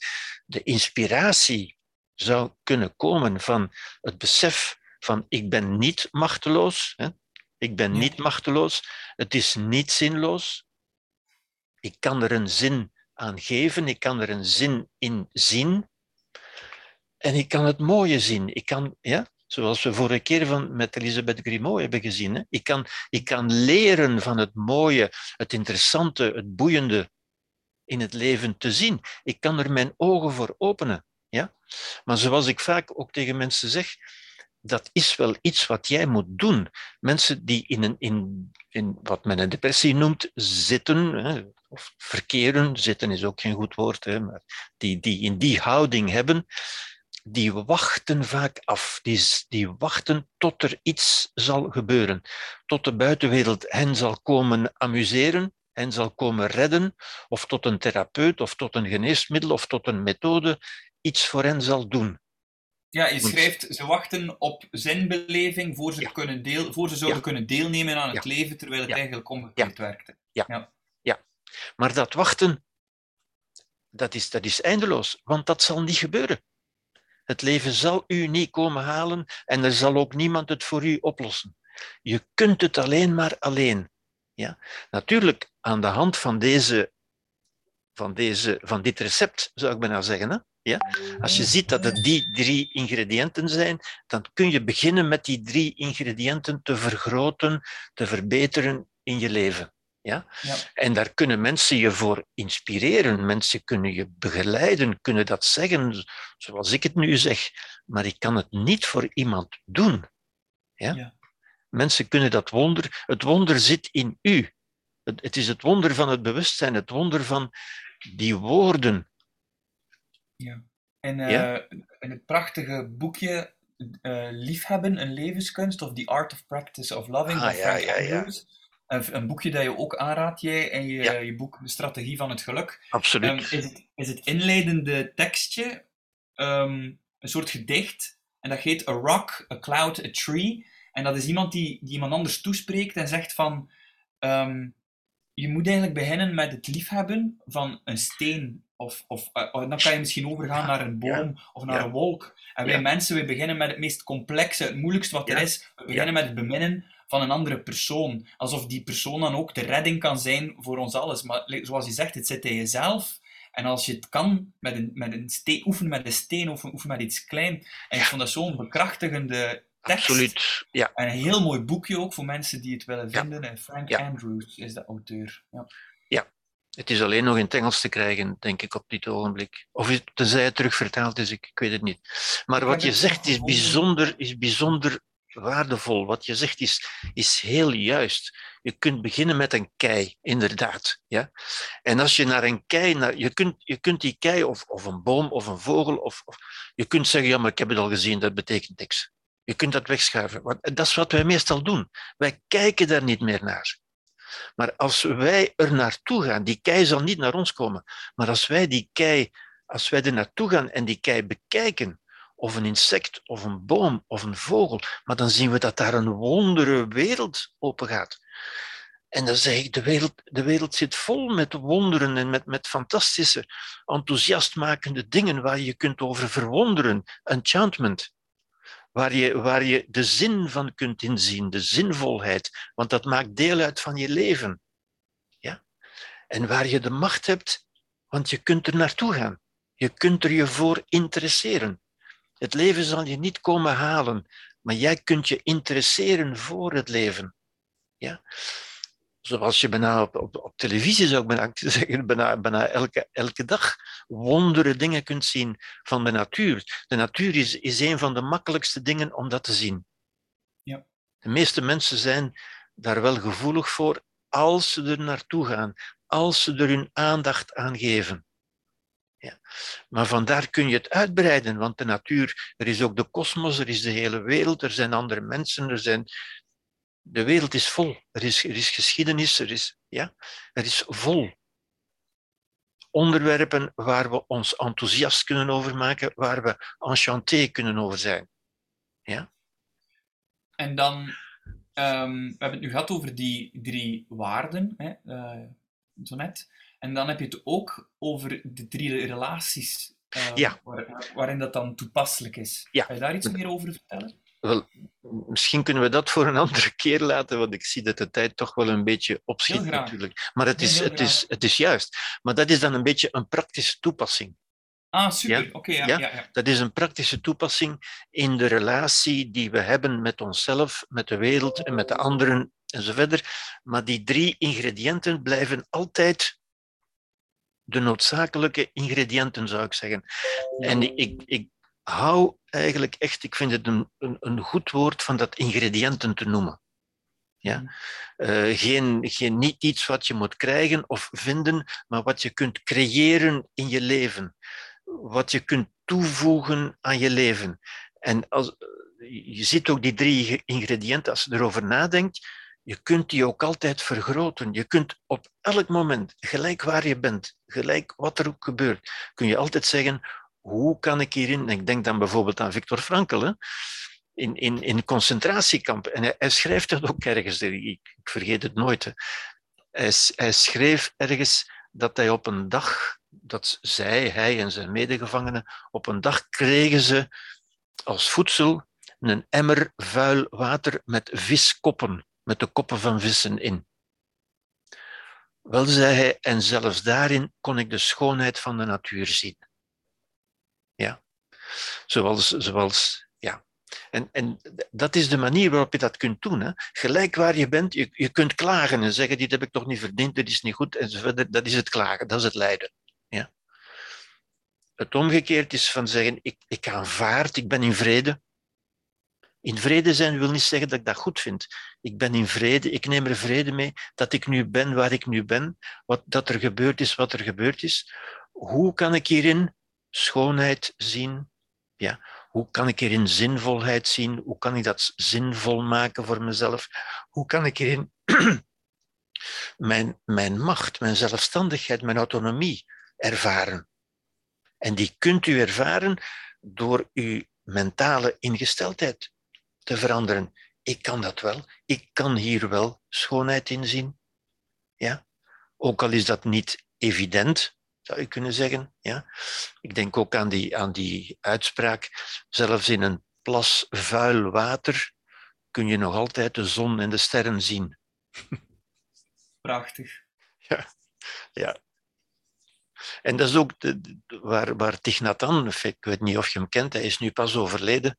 de inspiratie zou kunnen komen van het besef van ik ben niet machteloos, hè, ik ben niet machteloos, het is niet zinloos, ik kan er een zin aan geven, ik kan er een zin in zien. En ik kan het mooie zien. Ik kan, ja, zoals we vorige keer van, met Elisabeth Grimaud hebben gezien. Hè? Ik, kan, ik kan leren van het mooie, het interessante, het boeiende in het leven te zien. Ik kan er mijn ogen voor openen. Ja? Maar zoals ik vaak ook tegen mensen zeg, dat is wel iets wat jij moet doen. Mensen die in, een, in, in wat men een depressie noemt, zitten, of verkeren, zitten is ook geen goed woord, hè, maar die, die in die houding hebben, die wachten vaak af. Die, die wachten tot er iets zal gebeuren. Tot de buitenwereld hen zal komen amuseren, hen zal komen redden, of tot een therapeut, of tot een geneesmiddel, of tot een methode iets voor hen zal doen. Ja, je schrijft, ze wachten op zinbeleving voor ze, kunnen deel, voor ze zouden kunnen deelnemen aan het leven, terwijl het eigenlijk omgekeerd werkte. Ja. Maar dat wachten, dat is, dat is eindeloos, want dat zal niet gebeuren. Het leven zal u niet komen halen en er zal ook niemand het voor u oplossen. Je kunt het alleen maar alleen. Ja? Natuurlijk, aan de hand van, deze, van, deze, van dit recept, zou ik bijna zeggen, hè? Ja? Als je ziet dat het die drie ingrediënten zijn, dan kun je beginnen met die drie ingrediënten te vergroten, te verbeteren in je leven. Ja? ja? En daar kunnen mensen je voor inspireren, mensen kunnen je begeleiden, kunnen dat zeggen zoals ik het nu zeg, maar ik kan het niet voor iemand doen. Ja? ja. Mensen kunnen dat wonder, het wonder zit in u. Het, het is het wonder van het bewustzijn, het wonder van die woorden ja. En uh, in het prachtige boekje uh, Liefhebben, een levenskunst, of The Art of Practice of Loving, ah, Frank ja, ja, Andrews. Een, een, boekje dat je ook aanraadt, jij, en je, je boek De Strategie van het Geluk. Absoluut. Um, is, het, is het inleidende tekstje um, een soort gedicht, en dat heet A Rock, A Cloud, A Tree. En dat is iemand die, die iemand anders toespreekt en zegt van... ehm, je moet eigenlijk beginnen met het liefhebben van een steen. Of, of eh, dan kan je misschien overgaan naar een boom of naar Ja. een wolk. En wij mensen, we beginnen met het meest complexe, het moeilijkste wat er is. We beginnen met het beminnen van een andere persoon. Alsof die persoon dan ook de redding kan zijn voor ons alles. Maar zoals je zegt, het zit in jezelf. En als je het kan, met een, met een steen, oefen met een steen, oefen, oefen met iets klein. En ik Ja. vond dat zo'n bekrachtigende tekst. Absoluut. Ja, En een heel mooi boekje ook voor mensen die het willen Ja. vinden. En Frank Ja. Andrews is de auteur. Ja. het is alleen nog in het Engels te krijgen, denk ik, op dit ogenblik. Of tenzij het terug vertaald is, ik, ik weet het niet. Maar wat je zegt is bijzonder, is bijzonder waardevol. Wat je zegt is, is heel juist. Je kunt beginnen met een kei, inderdaad. Ja? En als je naar een kei, naar, je, kunt, je kunt die kei, of, of een boom, of een vogel, of, je kunt zeggen, ja, maar ik heb het al gezien, dat betekent niks. Je kunt dat wegschuiven. Want dat is wat wij meestal doen. Wij kijken daar niet meer naar. Maar als wij er naartoe gaan, die kei zal niet naar ons komen, maar als wij die kei, als wij er naartoe gaan en die kei bekijken, of een insect, of een boom, of een vogel, maar dan zien we dat daar een wondere wereld open gaat. En dan zeg ik, de wereld, de wereld zit vol met wonderen en met, met fantastische, enthousiastmakende dingen waar je je kunt over verwonderen. Enchantment. Waar je, waar je de zin van kunt inzien, de zinvolheid, want dat maakt deel uit van je leven. Ja? En waar je de macht hebt, want je kunt er naartoe gaan. Je kunt er je voor interesseren. Het leven zal je niet komen halen, maar jij kunt je interesseren voor het leven. Ja? Zoals je bijna op, op, op televisie zou ik bijna zeggen, bijna, bijna elke, elke dag wondere dingen kunt zien van de natuur. De natuur is, is een van de makkelijkste dingen om dat te zien. Ja. De meeste mensen zijn daar wel gevoelig voor als ze er naartoe gaan, als ze er hun aandacht aan geven. Ja. Maar vandaar kun je het uitbreiden, want de natuur, er is ook de kosmos, er is de hele wereld, er zijn andere mensen, er zijn... De wereld is vol. Er is, er is geschiedenis, er is, ja, er is vol onderwerpen waar we ons enthousiast kunnen over maken, waar we enchanté kunnen over zijn. Ja? En dan, ehm, we hebben het nu gehad over die drie waarden, hè, eh, zo net. En dan heb je het ook over de drie relaties eh, Ja. waar- waarin dat dan toepasselijk is. Ja. Kan je daar iets meer over vertellen? Wel, misschien kunnen we dat voor een andere keer laten, want ik zie dat de tijd toch wel een beetje opschiet natuurlijk. Maar het is, het, is, het is juist. Maar dat is dan een beetje een praktische toepassing. Ah, super. Ja. Oké, ja, Ja. ja. Ja, Dat is een praktische toepassing in de relatie die we hebben met onszelf, met de wereld en met de anderen enzovoort. Maar die drie ingrediënten blijven altijd de noodzakelijke ingrediënten, zou ik zeggen. En ik, ik, ik hou eigenlijk echt, ik vind het een, een, een goed woord van dat ingrediënten te noemen. Ja? Eh, geen, geen, niet iets wat je moet krijgen of vinden, maar wat je kunt creëren in je leven. Wat je kunt toevoegen aan je leven. En als, je ziet ook die drie ingrediënten, als je erover nadenkt, je kunt die ook altijd vergroten. Je kunt op elk moment, gelijk waar je bent, gelijk wat er ook gebeurt, kun je altijd zeggen, hoe kan ik hierin... Ik denk dan bijvoorbeeld aan Viktor Frankl, hè? In, in, in concentratiekampen. En hij, schrijft dat ook ergens, ik, ik vergeet het nooit. Hij, hij schreef ergens dat hij op een dag, dat zij, hij en zijn medegevangenen, op een dag kregen ze als voedsel een emmer vuil water met viskoppen, met de koppen van vissen in. Wel, zei hij, en zelfs daarin kon ik de schoonheid van de natuur zien. Ja, zoals, zoals ja. En, en dat is de manier waarop je dat kunt doen. Hè. Gelijk waar je bent, je, je kunt klagen en zeggen, dit heb ik toch niet verdiend, dit is niet goed, enzovoort. Dat is het klagen, dat is het lijden. Ja. Het omgekeerd is van zeggen, ik, ik aanvaard, ik ben in vrede. In vrede zijn wil niet zeggen dat ik dat goed vind. Ik ben in vrede, ik neem er vrede mee dat ik nu ben waar ik nu ben, wat, dat er gebeurd is wat er gebeurd is. Hoe kan ik hierin schoonheid zien? Ja. Hoe kan ik hierin zinvolheid zien? Hoe kan ik dat zinvol maken voor mezelf? Hoe kan ik hierin mijn, mijn macht, mijn zelfstandigheid, mijn autonomie ervaren? En die kunt u ervaren door uw mentale ingesteldheid te veranderen. ik kan dat wel. Ik kan hier wel schoonheid in zien. Ja? Ook al is dat niet evident, zou je kunnen zeggen. Ja? Ik denk ook aan die, aan die uitspraak, zelfs in een plas vuil water kun je nog altijd de zon en de sterren zien. Prachtig. Ja, ja. En dat is ook de, waar, waar Tignatan, ik weet niet of je hem kent, hij is nu pas overleden.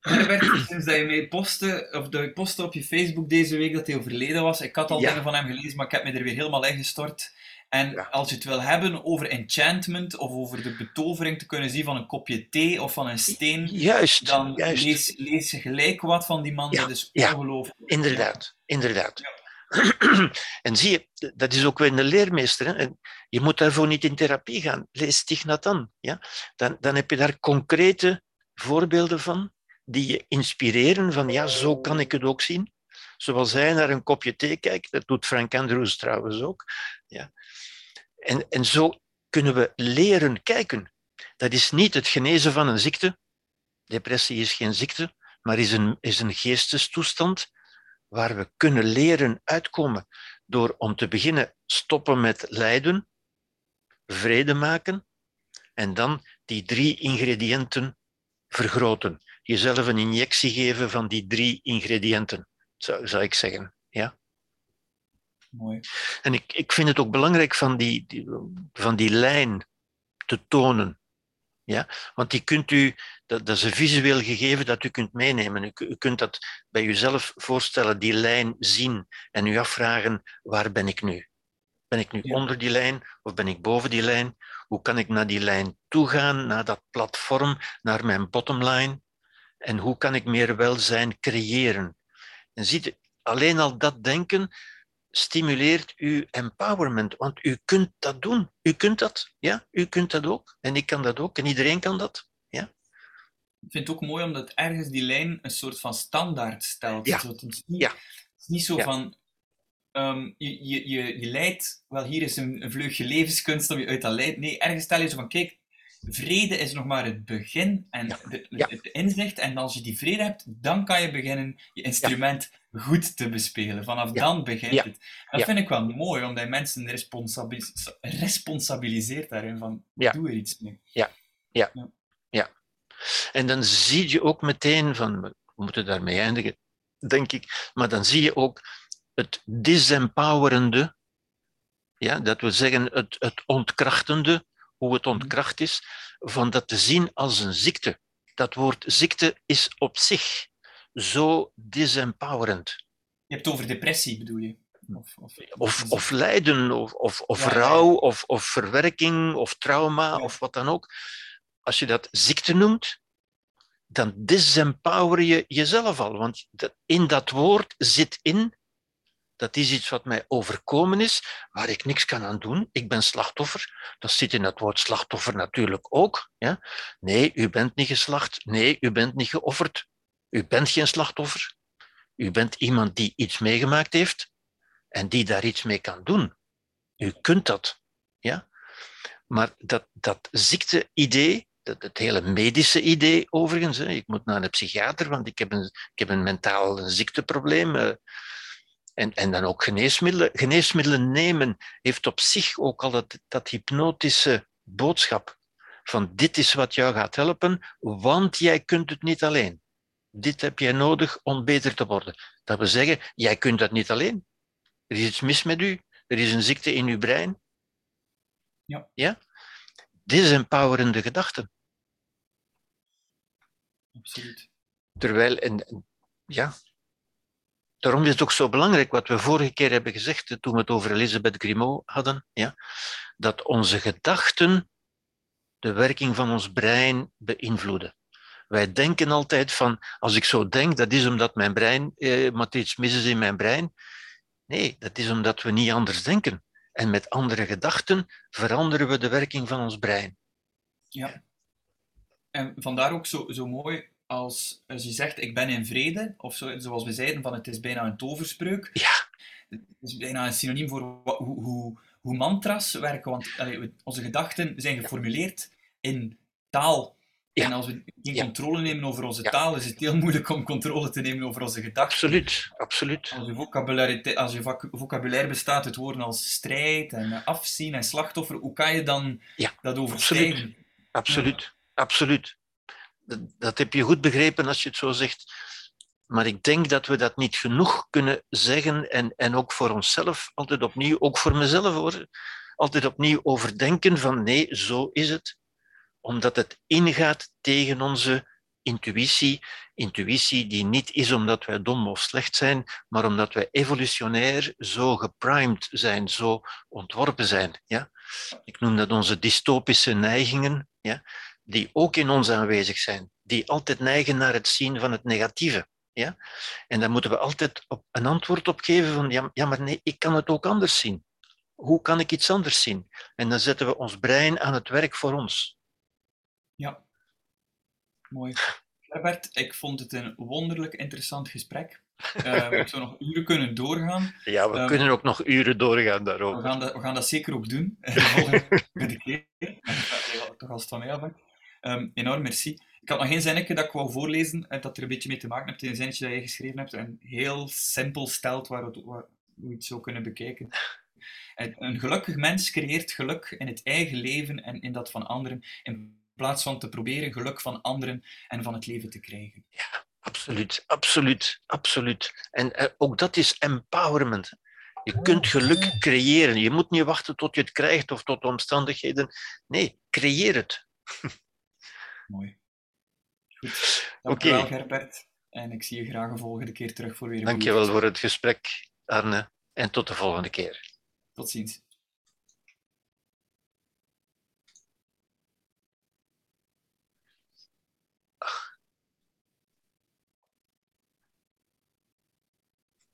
Herbert, sinds dat je mij postte, of dat je postte op je Facebook deze week dat hij overleden was, ik had al dingen van hem gelezen, maar ik heb me er weer helemaal ingestort. En als je het wil hebben over enchantment of over de betovering te kunnen zien van een kopje thee of van een steen, juist, dan juist. Lees, lees je gelijk wat van die man. dat is ongelooflijk. Inderdaad, inderdaad. en zie je, dat is ook weer een leermeester. Hè? je moet daarvoor niet in therapie gaan. Lees Tignatan. Ja? Dan, dan heb je daar concrete voorbeelden van die je inspireren van ja, zo kan ik het ook zien. Zoals hij naar een kopje thee kijkt, dat doet Frank Andrews trouwens ook. Ja. En, en zo kunnen we leren kijken. Dat is niet het genezen van een ziekte. Depressie is geen ziekte, maar is een, is een geestestoestand waar we kunnen leren uitkomen door om te beginnen stoppen met lijden, vrede maken en dan die drie ingrediënten vergroten. Jezelf een injectie geven van die drie ingrediënten, zou, zou ik zeggen. Ja? Mooi. En ik, ik vind het ook belangrijk van die, die, van die lijn te tonen. Ja? Want die kunt u, dat, dat is een visueel gegeven dat u kunt meenemen. U, u kunt dat bij uzelf voorstellen, die lijn zien en u afvragen, waar ben ik nu? Ben ik nu onder die lijn of ben ik boven die lijn? Hoe kan ik naar die lijn toe gaan, naar dat platform, naar mijn bottomline? En hoe kan ik meer welzijn creëren? En ziet, alleen al dat denken stimuleert uw empowerment, want u kunt dat doen. U kunt dat, ja, u kunt dat ook. En ik kan dat ook, en iedereen kan dat. Ja. Ik vind het ook mooi omdat ergens die lijn een soort van standaard stelt. Ja. het, is niet, ja. het is niet zo van, um, je, je, je, je leidt, wel hier is een, een vleugje levenskunst om je uit dat lijden. Nee, ergens stel je zo van, kijk, vrede is nog maar het begin en de, het inzicht. En als je die vrede hebt, dan kan je beginnen je instrument goed te bespelen. Vanaf dan begint het. Dat vind ik wel mooi, omdat je mensen responsabilis responsabiliseert daarin van, doe er iets mee. Ja. Ja. ja. En dan zie je ook meteen van, we moeten daarmee eindigen, denk ik, maar dan zie je ook het disempowerende, ja, dat wil zeggen het, het ontkrachtende, hoe het mhm. ontkracht is, van dat te zien als een ziekte. Dat woord ziekte is op zich zo disempowerend. Je hebt het over depressie, bedoel je? Of, of, of, of lijden, of, of, of rouw, Of, of verwerking, of trauma, of wat dan ook. Als je dat ziekte noemt, dan disempower je jezelf al. Want in dat woord zit in dat is iets wat mij overkomen is, waar ik niks kan aan doen. Ik ben slachtoffer. Dat zit in het woord slachtoffer natuurlijk ook. Ja? Nee, u bent niet geslacht. Nee, u bent niet geofferd. U bent geen slachtoffer. U bent iemand die iets meegemaakt heeft en die daar iets mee kan doen. U kunt dat. Ja? Maar dat, dat ziekte-idee, het hele medische idee overigens, ik moet naar een psychiater, want ik heb een, ik heb een mentaal ziekteprobleem. En, en dan ook geneesmiddelen. Geneesmiddelen nemen heeft op zich ook al dat, dat hypnotische boodschap van dit is wat jou gaat helpen, want jij kunt het niet alleen. Dit heb jij nodig om beter te worden. Dat wil zeggen, jij kunt dat niet alleen. Er is iets mis met u. Er is een ziekte in uw brein. Ja. ja? Disempowerende gedachten. Absoluut. Terwijl, en, ja, daarom is het ook zo belangrijk wat we vorige keer hebben gezegd toen we het over Elisabeth Grimaud hadden, ja, dat onze gedachten de werking van ons brein beïnvloeden. Wij denken altijd van, als ik zo denk, dat is omdat mijn brein, eh, iets mis is in mijn brein. Nee, dat is omdat we niet anders denken. En met andere gedachten veranderen we de werking van ons brein. Ja. En vandaar ook zo, zo mooi als, als je zegt, ik ben in vrede, of zo, zoals we zeiden, van het is bijna een toverspreuk. Ja. Het is bijna een synoniem voor hoe, hoe, hoe mantras werken, want allee, onze gedachten zijn geformuleerd in taal En als we geen controle nemen over onze taal, is het heel moeilijk om controle te nemen over onze gedachten. Absoluut, absoluut. Als je vocabulaire, als je vocabulaire bestaat uit woorden als strijd en afzien en slachtoffer, hoe kan je dan dat overstijgen? Absoluut, absoluut. absoluut. Dat, heb je goed begrepen als je het zo zegt. Maar ik denk dat we dat niet genoeg kunnen zeggen en, en ook voor onszelf altijd opnieuw, ook voor mezelf hoor, altijd opnieuw overdenken van nee, zo is het. Omdat het ingaat tegen onze intuïtie. Intuïtie die niet is omdat wij dom of slecht zijn, maar omdat wij evolutionair zo geprimed zijn, zo ontworpen zijn. Ja? Ik noem dat onze dystopische neigingen, ja? Die ook in ons aanwezig zijn, die altijd neigen naar het zien van het negatieve. Ja? En daar moeten we altijd op een antwoord op geven van ja, ja, maar nee, ik kan het ook anders zien. Hoe kan ik iets anders zien? En dan zetten we ons brein aan het werk voor ons. Ja, mooi. Herbert, ik vond het een wonderlijk interessant gesprek. Uh, we zouden nog uren kunnen doorgaan. Ja, we ehm, kunnen ook nog uren doorgaan daarover. We gaan dat, we gaan dat zeker ook doen, de keer. Toch als het van mij af um, Enorm merci. Ik had nog geen zinnetje dat ik wou voorlezen, dat er een beetje mee te maken heeft. Een zinnetje dat je geschreven hebt. Een heel simpel stelt waar, we het zo kunnen bekijken. Een gelukkig mens creëert geluk in het eigen leven en in dat van anderen, in plaats van te proberen geluk van anderen en van het leven te krijgen. Ja, absoluut, absoluut, absoluut. En uh, ook dat is empowerment. Je kunt geluk creëren. Je moet niet wachten tot je het krijgt of tot omstandigheden. Nee, creëer het. Mooi. Goed. Dankjewel, okay. Gerbert. En ik zie je graag een volgende keer terug voor weer een Dankjewel voor het gesprek, Arne. En tot de volgende keer. Tot ziens.